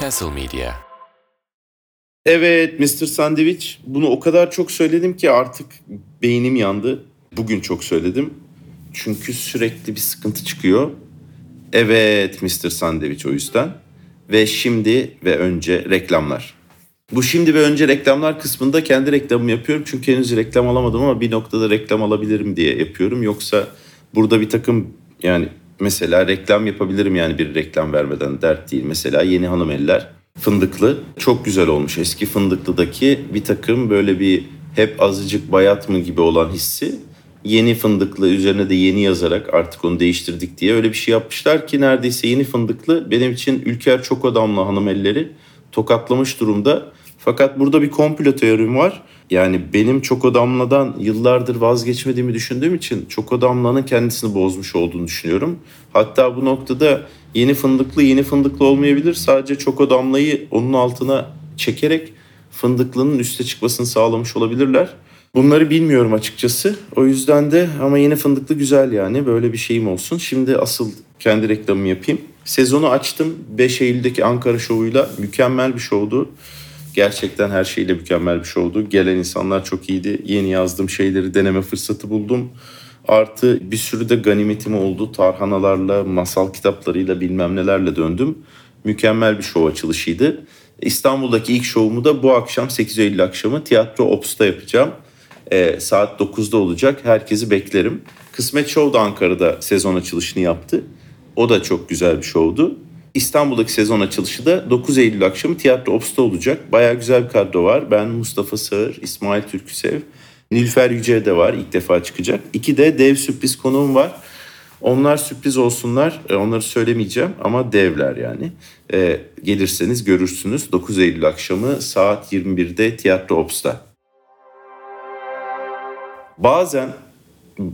Castle Media. Evet Mr. Sandwich. Bunu o kadar çok söyledim ki artık beynim yandı. Bugün çok söyledim. Çünkü sürekli bir sıkıntı çıkıyor. Evet Mr. Sandwich o yüzden. Ve şimdi ve önce reklamlar. Bu şimdi ve önce reklamlar kısmında kendi reklamımı yapıyorum. Çünkü henüz reklam alamadım ama bir noktada reklam alabilirim diye yapıyorum. Yoksa burada bir takım yani mesela reklam yapabilirim yani bir reklam vermeden dert değil. Mesela yeni hanım eller fındıklı çok güzel olmuş. Eski fındıklıdaki bir takım böyle bir hep azıcık bayat mı gibi olan hissi yeni fındıklı üzerine de yeni yazarak artık onu değiştirdik diye öyle bir şey yapmışlar ki neredeyse yeni fındıklı benim için Ülker çok adamlı hanım elleri tokatlamış durumda. Fakat burada bir komplo teorim var. Yani benim Çoko Damla'dan yıllardır vazgeçmediğimi düşündüğüm için Çoko Damla'nın kendisini bozmuş olduğunu düşünüyorum. Hatta bu noktada yeni fındıklı yeni fındıklı olmayabilir. Sadece Çoko Damla'yı onun altına çekerek fındıklının üste çıkmasını sağlamış olabilirler. Bunları bilmiyorum açıkçası. O yüzden de ama yeni fındıklı güzel yani. Böyle bir şeyim olsun. Şimdi asıl kendi reklamımı yapayım. Sezonu açtım. 5 Eylül'deki Ankara şovuyla. Mükemmel bir şovdu. Gerçekten her şeyle mükemmel bir şovdu. Gelen insanlar çok iyiydi. Yeni yazdığım şeyleri deneme fırsatı buldum. Artı bir sürü de ganimetim oldu. Tarhanalarla, masal kitaplarıyla bilmem nelerle döndüm. Mükemmel bir şov açılışıydı. İstanbul'daki ilk şovumu da bu akşam 8 Eylül akşamı Tiyatro Ops'ta yapacağım. Ee, saat 9'da olacak. Herkesi beklerim. Kısmet Show da Ankara'da sezon açılışını yaptı. O da çok güzel bir şovdu. İstanbul'daki sezon açılışı da 9 Eylül akşamı Tiyatro Ops'ta olacak. Baya güzel bir kadro var. Ben Mustafa Sağır, İsmail Türküsev, Nilüfer Yüce de var. ilk defa çıkacak. İki de dev sürpriz konuğum var. Onlar sürpriz olsunlar. E, onları söylemeyeceğim ama devler yani. E, gelirseniz görürsünüz. 9 Eylül akşamı saat 21'de Tiyatro Ops'ta. Bazen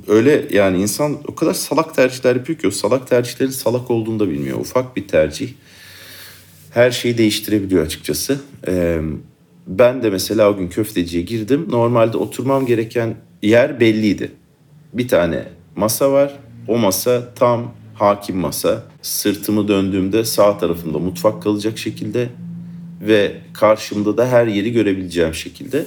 öyle yani insan o kadar salak tercihler yapıyor ki o salak tercihlerin salak olduğunu da bilmiyor. Ufak bir tercih her şeyi değiştirebiliyor açıkçası. Ee, ben de mesela o gün köfteciye girdim. Normalde oturmam gereken yer belliydi. Bir tane masa var. O masa tam hakim masa. Sırtımı döndüğümde sağ tarafımda mutfak kalacak şekilde ve karşımda da her yeri görebileceğim şekilde.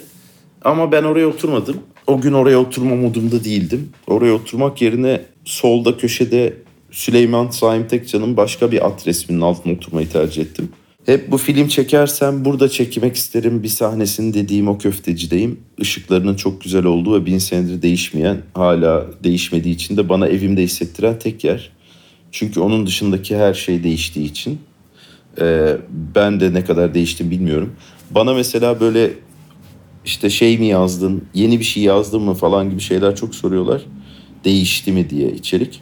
Ama ben oraya oturmadım. O gün oraya oturma modumda değildim. Oraya oturmak yerine solda köşede Süleyman Saim Tekcan'ın başka bir at resminin altına oturmayı tercih ettim. Hep bu film çekersem burada çekmek isterim bir sahnesini dediğim o köftecideyim. Işıklarının çok güzel olduğu ve bin senedir değişmeyen, hala değişmediği için de bana evimde hissettiren tek yer. Çünkü onun dışındaki her şey değiştiği için. Ee, ben de ne kadar değiştim bilmiyorum. Bana mesela böyle işte şey mi yazdın, yeni bir şey yazdın mı falan gibi şeyler çok soruyorlar. Değişti mi diye içerik.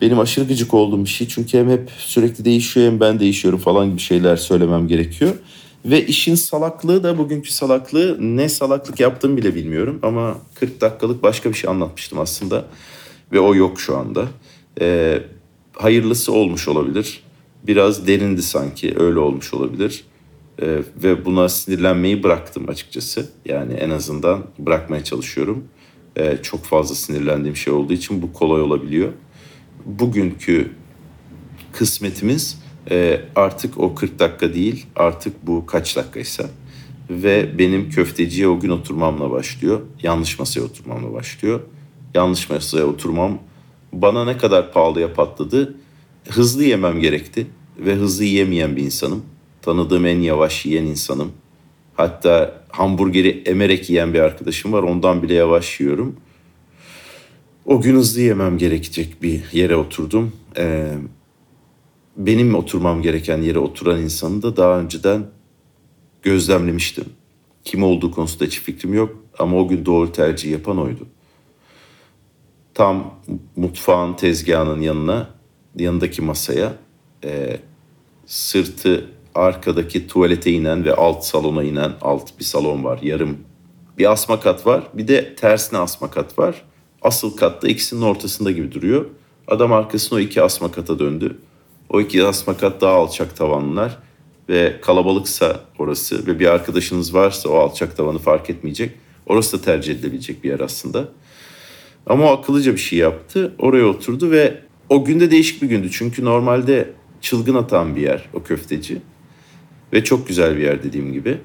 Benim aşırı gıcık olduğum bir şey çünkü hem hep sürekli değişiyor hem ben değişiyorum falan gibi şeyler söylemem gerekiyor. Ve işin salaklığı da bugünkü salaklığı ne salaklık yaptığımı bile bilmiyorum. Ama 40 dakikalık başka bir şey anlatmıştım aslında. Ve o yok şu anda. Ee, hayırlısı olmuş olabilir. Biraz derindi sanki öyle olmuş olabilir. Ee, ve buna sinirlenmeyi bıraktım açıkçası. Yani en azından bırakmaya çalışıyorum. Ee, çok fazla sinirlendiğim şey olduğu için bu kolay olabiliyor. Bugünkü kısmetimiz e, artık o 40 dakika değil artık bu kaç dakikaysa. Ve benim köfteciye o gün oturmamla başlıyor. Yanlış masaya oturmamla başlıyor. Yanlış masaya oturmam bana ne kadar pahalıya patladı. Hızlı yemem gerekti ve hızlı yiyemeyen bir insanım tanıdığım en yavaş yiyen insanım. Hatta hamburgeri emerek yiyen bir arkadaşım var. Ondan bile yavaş yiyorum. O gün hızlı yemem gerekecek bir yere oturdum. Ee, benim oturmam gereken yere oturan insanı da daha önceden gözlemlemiştim. Kim olduğu konusunda hiç fikrim yok ama o gün doğru tercih yapan oydu. Tam mutfağın tezgahının yanına, yanındaki masaya e, sırtı arkadaki tuvalete inen ve alt salona inen alt bir salon var. Yarım bir asma kat var. Bir de tersine asma kat var. Asıl katta ikisinin ortasında gibi duruyor. Adam arkasını o iki asma kata döndü. O iki asma kat daha alçak tavanlılar ve kalabalıksa orası ve bir arkadaşınız varsa o alçak tavanı fark etmeyecek. Orası da tercih edilebilecek bir yer aslında. Ama o akıllıca bir şey yaptı. Oraya oturdu ve o günde değişik bir gündü. Çünkü normalde çılgın atan bir yer o köfteci. Ve çok güzel bir yer dediğim gibi.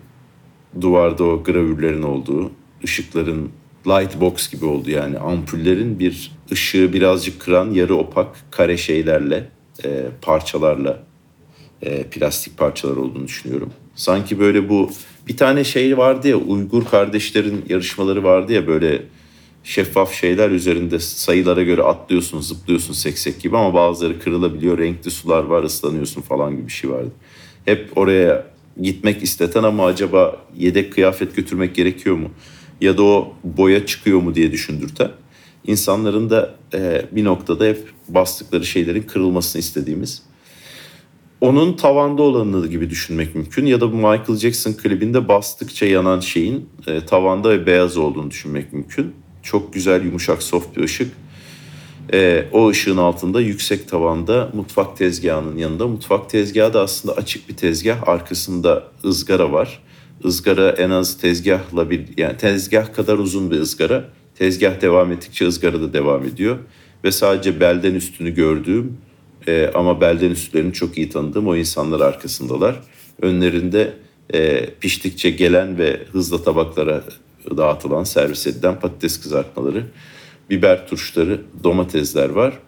Duvarda o gravürlerin olduğu, ışıkların light box gibi oldu yani ampullerin bir ışığı birazcık kıran yarı opak kare şeylerle, e, parçalarla, e, plastik parçalar olduğunu düşünüyorum. Sanki böyle bu bir tane şey vardı ya Uygur kardeşlerin yarışmaları vardı ya böyle şeffaf şeyler üzerinde sayılara göre atlıyorsun, zıplıyorsun seksek gibi ama bazıları kırılabiliyor. Renkli sular var, ıslanıyorsun falan gibi bir şey vardı. Hep oraya gitmek isteten ama acaba yedek kıyafet götürmek gerekiyor mu? Ya da o boya çıkıyor mu diye düşündürten. İnsanların da e, bir noktada hep bastıkları şeylerin kırılmasını istediğimiz. Onun tavanda olanı gibi düşünmek mümkün. Ya da bu Michael Jackson klibinde bastıkça yanan şeyin e, tavanda ve beyaz olduğunu düşünmek mümkün. Çok güzel yumuşak soft bir ışık. E, o ışığın altında yüksek tavanda mutfak tezgahının yanında. Mutfak tezgahı da aslında açık bir tezgah. Arkasında ızgara var. Izgara en az tezgahla bir yani tezgah kadar uzun bir ızgara. Tezgah devam ettikçe ızgara da devam ediyor. Ve sadece belden üstünü gördüğüm e, ama belden üstlerini çok iyi tanıdığım o insanlar arkasındalar. Önlerinde e, piştikçe gelen ve hızla tabaklara dağıtılan, servis edilen patates kızartmaları, biber turşuları, domatesler var.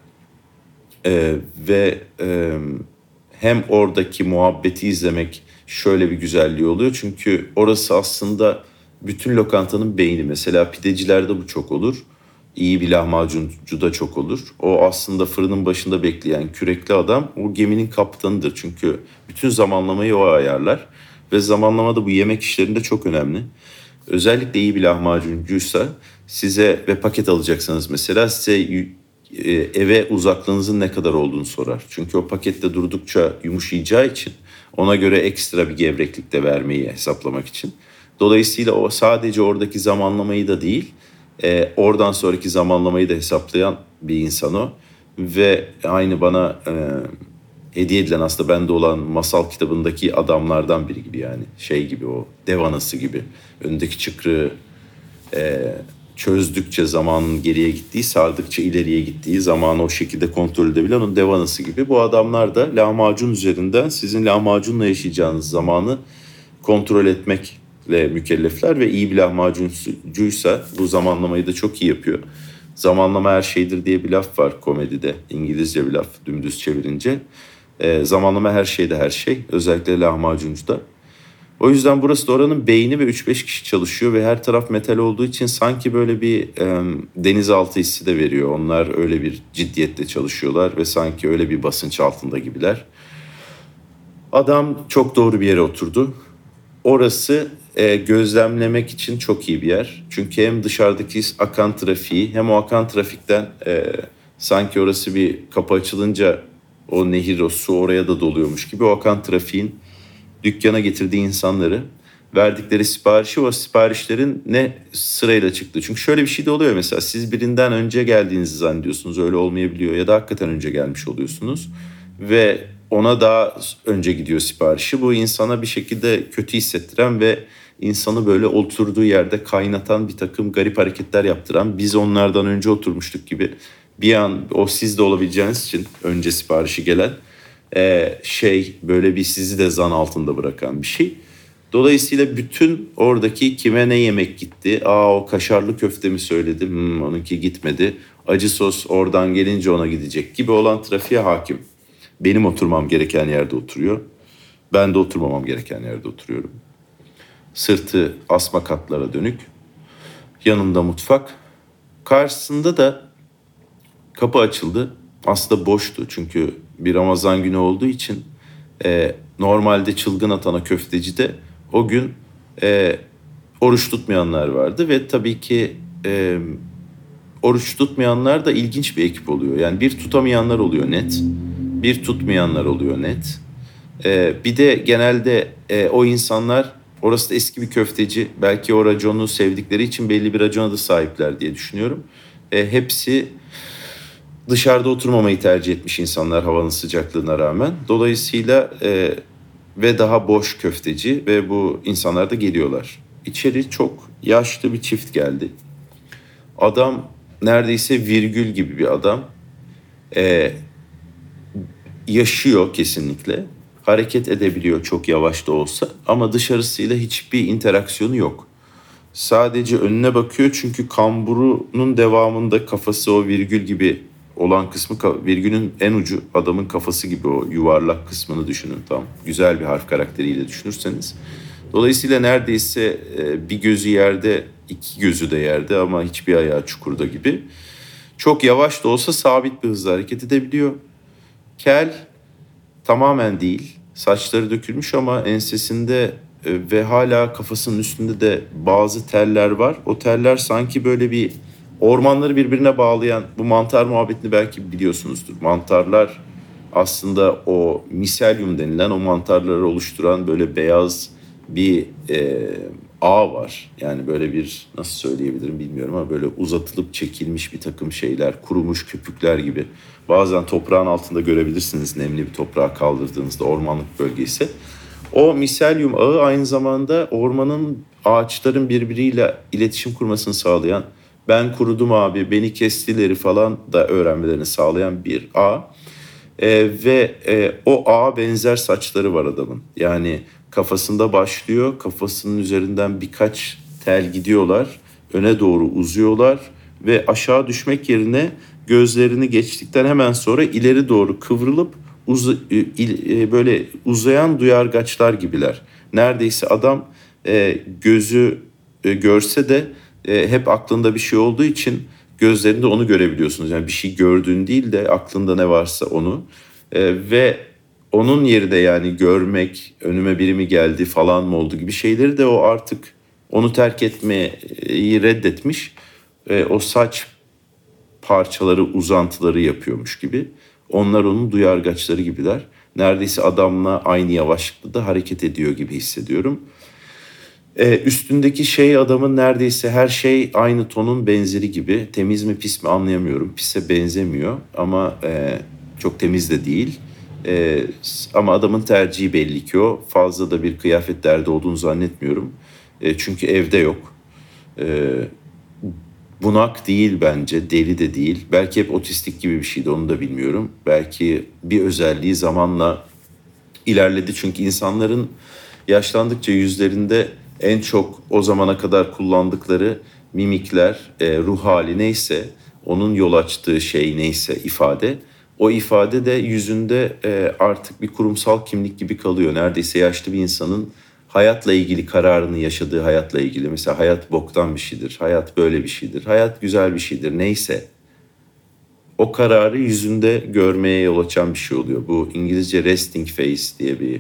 E, ve e, hem oradaki muhabbeti izlemek şöyle bir güzelliği oluyor. Çünkü orası aslında bütün lokantanın beyni. Mesela pidecilerde bu çok olur. İyi bir lahmacuncu da çok olur. O aslında fırının başında bekleyen kürekli adam o geminin kaptanıdır. Çünkü bütün zamanlamayı o ayarlar. Ve zamanlama da bu yemek işlerinde çok önemli. Özellikle iyi bir lahmacuncuysa size ve paket alacaksanız mesela size e, eve uzaklığınızın ne kadar olduğunu sorar. Çünkü o pakette durdukça yumuşayacağı için ona göre ekstra bir gevreklik de vermeyi hesaplamak için. Dolayısıyla o sadece oradaki zamanlamayı da değil, e, oradan sonraki zamanlamayı da hesaplayan bir insan o. Ve aynı bana e, hediye edilen aslında bende olan masal kitabındaki adamlardan biri gibi yani. Şey gibi o dev anası gibi. Önündeki çıkrığı e, çözdükçe zamanın geriye gittiği, sardıkça ileriye gittiği zamanı o şekilde kontrol edebilen o dev anası gibi. Bu adamlar da lahmacun üzerinden sizin lahmacunla yaşayacağınız zamanı kontrol etmekle mükellefler ve iyi bir lahmacuncuysa bu zamanlamayı da çok iyi yapıyor. Zamanlama her şeydir diye bir laf var komedide. İngilizce bir laf dümdüz çevirince. E, zamanlama her şeyde her şey. Özellikle lahmacuncuda. O yüzden burası da oranın beyni ve 3-5 kişi çalışıyor ve her taraf metal olduğu için sanki böyle bir e, denizaltı hissi de veriyor. Onlar öyle bir ciddiyetle çalışıyorlar ve sanki öyle bir basınç altında gibiler. Adam çok doğru bir yere oturdu. Orası e, gözlemlemek için çok iyi bir yer. Çünkü hem dışarıdaki akan trafiği hem o akan trafikten e, sanki orası bir kapı açılınca o nehir, o su oraya da doluyormuş gibi o akan trafiğin dükkana getirdiği insanları verdikleri siparişi o siparişlerin ne sırayla çıktı. Çünkü şöyle bir şey de oluyor mesela siz birinden önce geldiğinizi zannediyorsunuz öyle olmayabiliyor ya da hakikaten önce gelmiş oluyorsunuz ve ona daha önce gidiyor siparişi. Bu insana bir şekilde kötü hissettiren ve insanı böyle oturduğu yerde kaynatan bir takım garip hareketler yaptıran biz onlardan önce oturmuştuk gibi bir an o siz de olabileceğiniz için önce siparişi gelen e, şey böyle bir sizi de zan altında bırakan bir şey. Dolayısıyla bütün oradaki kime ne yemek gitti? Aa o kaşarlı köfte mi söyledi? Hmm, onunki gitmedi. Acı sos oradan gelince ona gidecek gibi olan trafiğe hakim. Benim oturmam gereken yerde oturuyor. Ben de oturmamam gereken yerde oturuyorum. Sırtı asma katlara dönük. Yanında mutfak. Karşısında da kapı açıldı. Aslında boştu çünkü bir Ramazan günü olduğu için e, normalde çılgın atana köftecide o gün e, oruç tutmayanlar vardı ve tabii ki e, oruç tutmayanlar da ilginç bir ekip oluyor. Yani bir tutamayanlar oluyor net, bir tutmayanlar oluyor net. E, bir de genelde e, o insanlar orası da eski bir köfteci belki o raconu sevdikleri için belli bir racona da sahipler diye düşünüyorum. E, hepsi dışarıda oturmamayı tercih etmiş insanlar havanın sıcaklığına rağmen. Dolayısıyla e, ve daha boş köfteci ve bu insanlar da geliyorlar. İçeri çok yaşlı bir çift geldi. Adam neredeyse virgül gibi bir adam. E, yaşıyor kesinlikle hareket edebiliyor çok yavaş da olsa ama dışarısıyla hiçbir interaksiyonu yok. Sadece önüne bakıyor çünkü kamburunun devamında kafası o virgül gibi olan kısmı virgülün en ucu adamın kafası gibi o yuvarlak kısmını düşünün tam güzel bir harf karakteriyle düşünürseniz. Dolayısıyla neredeyse e, bir gözü yerde iki gözü de yerde ama hiçbir ayağı çukurda gibi. Çok yavaş da olsa sabit bir hızla hareket edebiliyor. Kel tamamen değil. Saçları dökülmüş ama ensesinde e, ve hala kafasının üstünde de bazı teller var. O teller sanki böyle bir ormanları birbirine bağlayan bu mantar muhabbetini belki biliyorsunuzdur. Mantarlar aslında o miselyum denilen o mantarları oluşturan böyle beyaz bir e, ağ var. Yani böyle bir nasıl söyleyebilirim bilmiyorum ama böyle uzatılıp çekilmiş bir takım şeyler, kurumuş köpükler gibi. Bazen toprağın altında görebilirsiniz nemli bir toprağa kaldırdığınızda ormanlık bölgeyse. O miselyum ağı aynı zamanda ormanın ağaçların birbiriyle iletişim kurmasını sağlayan ben kurudum abi beni kestileri falan da öğrenmelerini sağlayan bir ağ. E, ve e, o ağa benzer saçları var adamın. Yani kafasında başlıyor. Kafasının üzerinden birkaç tel gidiyorlar. Öne doğru uzuyorlar ve aşağı düşmek yerine gözlerini geçtikten hemen sonra ileri doğru kıvrılıp uz e, böyle uzayan duyargaçlar gibiler. Neredeyse adam e, gözü e, görse de e, hep aklında bir şey olduğu için gözlerinde onu görebiliyorsunuz. Yani bir şey gördüğün değil de aklında ne varsa onu. E, ve onun yerine yani görmek, önüme biri mi geldi falan mı oldu gibi şeyleri de o artık onu terk etmeyi reddetmiş. E, o saç parçaları, uzantıları yapıyormuş gibi. Onlar onun duyargaçları gibiler. Neredeyse adamla aynı yavaşlıkta hareket ediyor gibi hissediyorum. Ee, üstündeki şey adamın neredeyse her şey aynı tonun benzeri gibi. Temiz mi pis mi anlayamıyorum. Pise benzemiyor ama e, çok temiz de değil. E, ama adamın tercihi belli ki o. Fazla da bir kıyafet derdi olduğunu zannetmiyorum. E, çünkü evde yok. E, bunak değil bence, deli de değil. Belki hep otistik gibi bir şeydi onu da bilmiyorum. Belki bir özelliği zamanla ilerledi. Çünkü insanların yaşlandıkça yüzlerinde en çok o zamana kadar kullandıkları mimikler, e, ruh hali neyse, onun yol açtığı şey neyse ifade o ifade de yüzünde e, artık bir kurumsal kimlik gibi kalıyor. Neredeyse yaşlı bir insanın hayatla ilgili kararını yaşadığı hayatla ilgili. Mesela hayat boktan bir şeydir, hayat böyle bir şeydir, hayat güzel bir şeydir neyse. O kararı yüzünde görmeye yol açan bir şey oluyor. Bu İngilizce resting face diye bir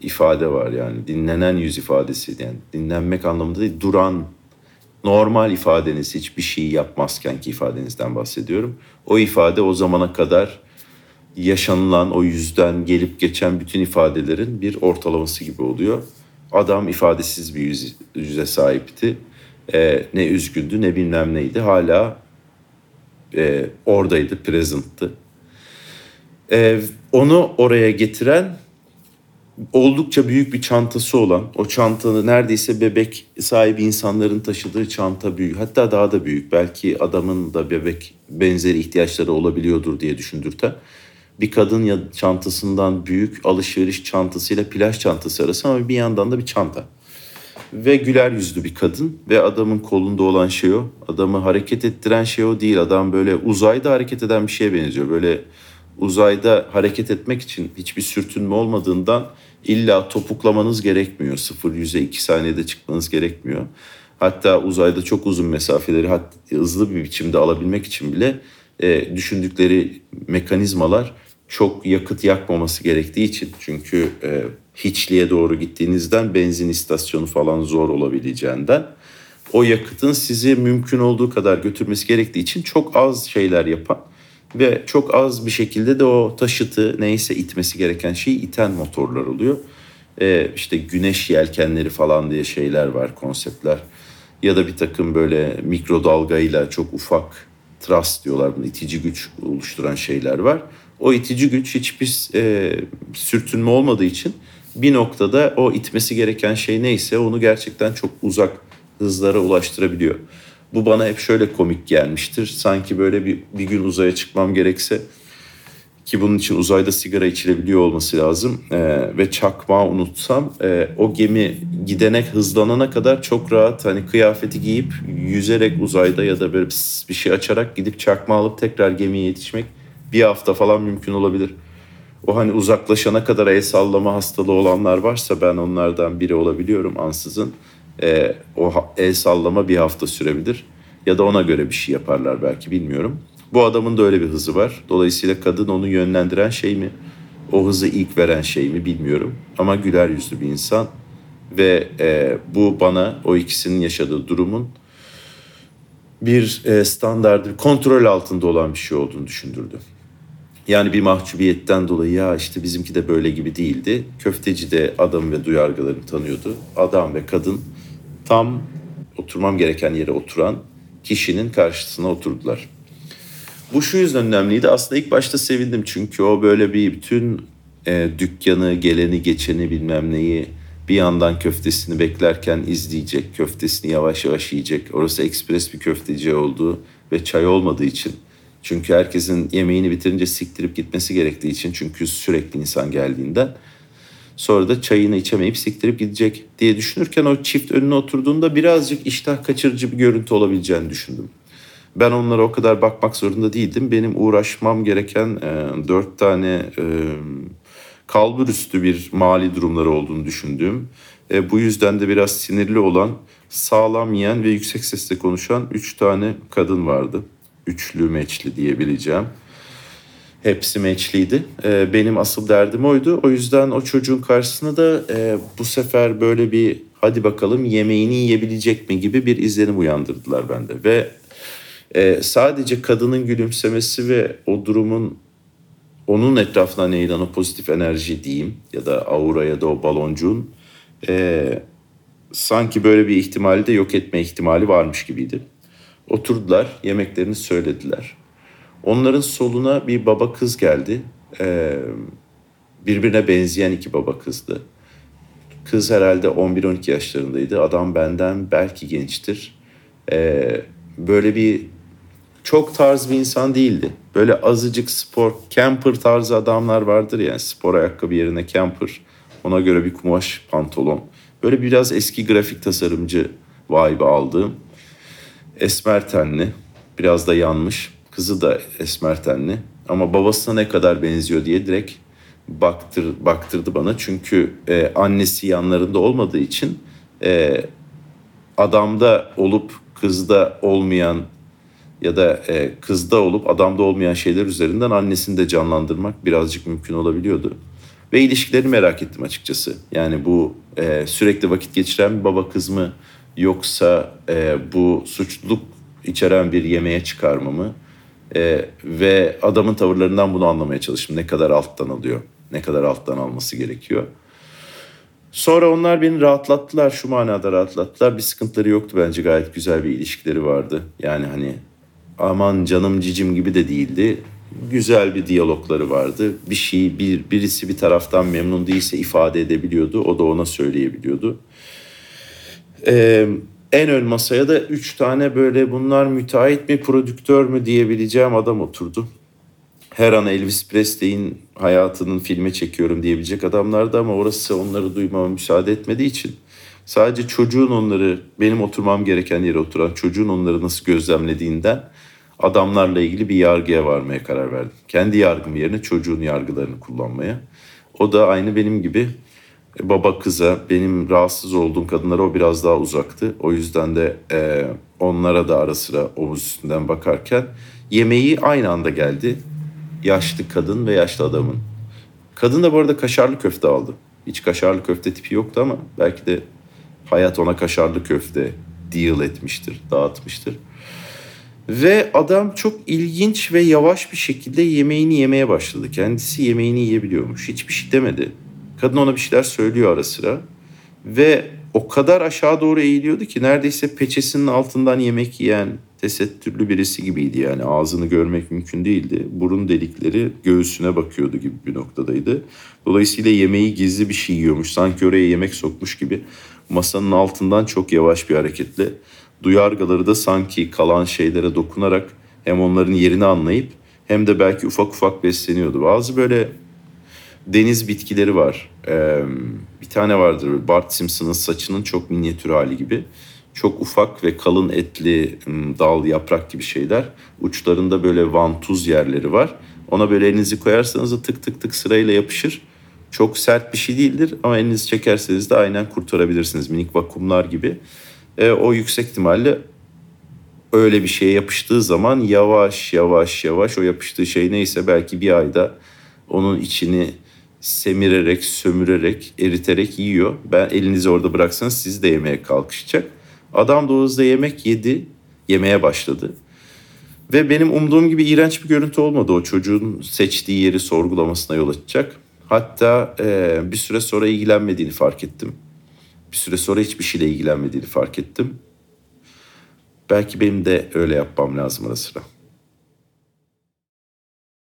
ifade var yani dinlenen yüz ifadesi yani dinlenmek anlamında değil duran normal ifadeniz hiçbir şey yapmazken ki ifadenizden bahsediyorum. O ifade o zamana kadar yaşanılan o yüzden gelip geçen bütün ifadelerin bir ortalaması gibi oluyor. Adam ifadesiz bir yüz, yüze sahipti. Ee, ne üzgündü ne bilmem neydi. Hala e, oradaydı, present'tı. Ee, onu oraya getiren oldukça büyük bir çantası olan, o çantanı neredeyse bebek sahibi insanların taşıdığı çanta büyük. Hatta daha da büyük. Belki adamın da bebek benzeri ihtiyaçları olabiliyordur diye düşündürten. Bir kadın ya çantasından büyük alışveriş çantasıyla plaj çantası arası ama bir yandan da bir çanta. Ve güler yüzlü bir kadın ve adamın kolunda olan şey o. Adamı hareket ettiren şey o değil. Adam böyle uzayda hareket eden bir şeye benziyor. Böyle uzayda hareket etmek için hiçbir sürtünme olmadığından illa topuklamanız gerekmiyor. 0 yüze 2 saniyede çıkmanız gerekmiyor. Hatta uzayda çok uzun mesafeleri hızlı bir biçimde alabilmek için bile e, düşündükleri mekanizmalar çok yakıt yakmaması gerektiği için. Çünkü e, hiçliğe doğru gittiğinizden benzin istasyonu falan zor olabileceğinden o yakıtın sizi mümkün olduğu kadar götürmesi gerektiği için çok az şeyler yapan ve çok az bir şekilde de o taşıtı neyse itmesi gereken şeyi iten motorlar oluyor. Ee, işte güneş yelkenleri falan diye şeyler var konseptler. Ya da bir takım böyle mikrodalgayla çok ufak thrust diyorlar bunu itici güç oluşturan şeyler var. O itici güç hiçbir e, sürtünme olmadığı için bir noktada o itmesi gereken şey neyse onu gerçekten çok uzak hızlara ulaştırabiliyor. Bu bana hep şöyle komik gelmiştir. Sanki böyle bir, bir gün uzaya çıkmam gerekse ki bunun için uzayda sigara içilebiliyor olması lazım e, ve çakmağı unutsam e, o gemi gidene hızlanana kadar çok rahat hani kıyafeti giyip yüzerek uzayda ya da böyle bir şey açarak gidip çakma alıp tekrar gemiye yetişmek bir hafta falan mümkün olabilir. O hani uzaklaşana kadar el sallama hastalığı olanlar varsa ben onlardan biri olabiliyorum ansızın. E, o el sallama bir hafta sürebilir ya da ona göre bir şey yaparlar belki bilmiyorum. Bu adamın da öyle bir hızı var. Dolayısıyla kadın onu yönlendiren şey mi? O hızı ilk veren şey mi bilmiyorum. Ama güler yüzlü bir insan. Ve e, bu bana o ikisinin yaşadığı durumun bir e, standardı, kontrol altında olan bir şey olduğunu düşündürdü. Yani bir mahcubiyetten dolayı ya işte bizimki de böyle gibi değildi. Köfteci de adam ve duyargalarını tanıyordu. Adam ve kadın tam oturmam gereken yere oturan kişinin karşısına oturdular. Bu şu yüzden önemliydi. Aslında ilk başta sevindim çünkü o böyle bir bütün e, dükkanı, geleni, geçeni bilmem neyi bir yandan köftesini beklerken izleyecek. Köftesini yavaş yavaş yiyecek. Orası ekspres bir köfteci olduğu ve çay olmadığı için. Çünkü herkesin yemeğini bitirince siktirip gitmesi gerektiği için. Çünkü sürekli insan geldiğinden. Sonra da çayını içemeyip siktirip gidecek diye düşünürken o çift önüne oturduğunda birazcık iştah kaçırıcı bir görüntü olabileceğini düşündüm. Ben onlara o kadar bakmak zorunda değildim. Benim uğraşmam gereken e, dört tane e, kalbur üstü bir mali durumları olduğunu düşündüğüm. E, bu yüzden de biraz sinirli olan, sağlam yiyen ve yüksek sesle konuşan üç tane kadın vardı. Üçlü meçli diyebileceğim. Hepsi meçliydi. E, benim asıl derdim oydu. O yüzden o çocuğun karşısında da e, bu sefer böyle bir hadi bakalım yemeğini yiyebilecek mi gibi bir izlenim uyandırdılar bende. Ve e, sadece kadının gülümsemesi ve o durumun onun etrafına yayılan o pozitif enerji diyeyim ya da aura ya da o baloncuğun e, sanki böyle bir ihtimali de yok etme ihtimali varmış gibiydi. Oturdular, yemeklerini söylediler. Onların soluna bir baba kız geldi. E, birbirine benzeyen iki baba kızdı. Kız herhalde 11-12 yaşlarındaydı. Adam benden belki gençtir. E, böyle bir çok tarz bir insan değildi. Böyle azıcık spor, camper tarzı adamlar vardır yani spor ayakkabı yerine camper. Ona göre bir kumaş pantolon. Böyle biraz eski grafik tasarımcı vibe aldığım. Esmer tenli, biraz da yanmış. Kızı da esmer tenli. Ama babasına ne kadar benziyor diye direkt baktır, baktırdı bana. Çünkü e, annesi yanlarında olmadığı için e, adamda olup kızda olmayan ya da e, kızda olup adamda olmayan şeyler üzerinden annesini de canlandırmak birazcık mümkün olabiliyordu. Ve ilişkileri merak ettim açıkçası. Yani bu e, sürekli vakit geçiren bir baba kız mı yoksa e, bu suçluluk içeren bir yemeğe çıkarma mı? E, ve adamın tavırlarından bunu anlamaya çalıştım. Ne kadar alttan alıyor, ne kadar alttan alması gerekiyor. Sonra onlar beni rahatlattılar, şu manada rahatlattılar. Bir sıkıntıları yoktu bence gayet güzel bir ilişkileri vardı. Yani hani aman canım cicim gibi de değildi. Güzel bir diyalogları vardı. Bir şey bir birisi bir taraftan memnun değilse ifade edebiliyordu. O da ona söyleyebiliyordu. Ee, en ön masaya da üç tane böyle bunlar müteahhit mi prodüktör mü diyebileceğim adam oturdu. Her an Elvis Presley'in hayatının filme çekiyorum diyebilecek adamlardı ama orası onları duymama müsaade etmediği için sadece çocuğun onları benim oturmam gereken yere oturan çocuğun onları nasıl gözlemlediğinden adamlarla ilgili bir yargıya varmaya karar verdim. Kendi yargım yerine çocuğun yargılarını kullanmaya. O da aynı benim gibi baba kıza, benim rahatsız olduğum kadınlara o biraz daha uzaktı. O yüzden de e, onlara da ara sıra omuz üstünden bakarken yemeği aynı anda geldi. Yaşlı kadın ve yaşlı adamın. Kadın da bu arada kaşarlı köfte aldı. Hiç kaşarlı köfte tipi yoktu ama belki de hayat ona kaşarlı köfte deal etmiştir, dağıtmıştır. Ve adam çok ilginç ve yavaş bir şekilde yemeğini yemeye başladı. Kendisi yemeğini yiyebiliyormuş. Hiçbir şey demedi. Kadın ona bir şeyler söylüyor ara sıra. Ve o kadar aşağı doğru eğiliyordu ki neredeyse peçesinin altından yemek yiyen tesettürlü birisi gibiydi. Yani ağzını görmek mümkün değildi. Burun delikleri göğsüne bakıyordu gibi bir noktadaydı. Dolayısıyla yemeği gizli bir şey yiyormuş. Sanki oraya yemek sokmuş gibi masanın altından çok yavaş bir hareketle duyargaları da sanki kalan şeylere dokunarak hem onların yerini anlayıp hem de belki ufak ufak besleniyordu. Bazı böyle deniz bitkileri var. Ee, bir tane vardır Bart Simpson'ın saçının çok minyatür hali gibi. Çok ufak ve kalın etli dal, yaprak gibi şeyler. Uçlarında böyle vantuz yerleri var. Ona böyle elinizi koyarsanız da tık tık tık sırayla yapışır. Çok sert bir şey değildir ama elinizi çekerseniz de aynen kurtarabilirsiniz. Minik vakumlar gibi. Ee, o yüksek ihtimalle öyle bir şeye yapıştığı zaman yavaş yavaş yavaş o yapıştığı şey neyse belki bir ayda onun içini semirerek, sömürerek, eriterek yiyor. Ben elinizi orada bıraksanız siz de yemeye kalkışacak. Adam da o yemek yedi, yemeye başladı. Ve benim umduğum gibi iğrenç bir görüntü olmadı. O çocuğun seçtiği yeri sorgulamasına yol açacak. Hatta e, bir süre sonra ilgilenmediğini fark ettim. Bir süre sonra hiçbir şeyle ilgilenmediğini fark ettim. Belki benim de öyle yapmam lazım ara sıra.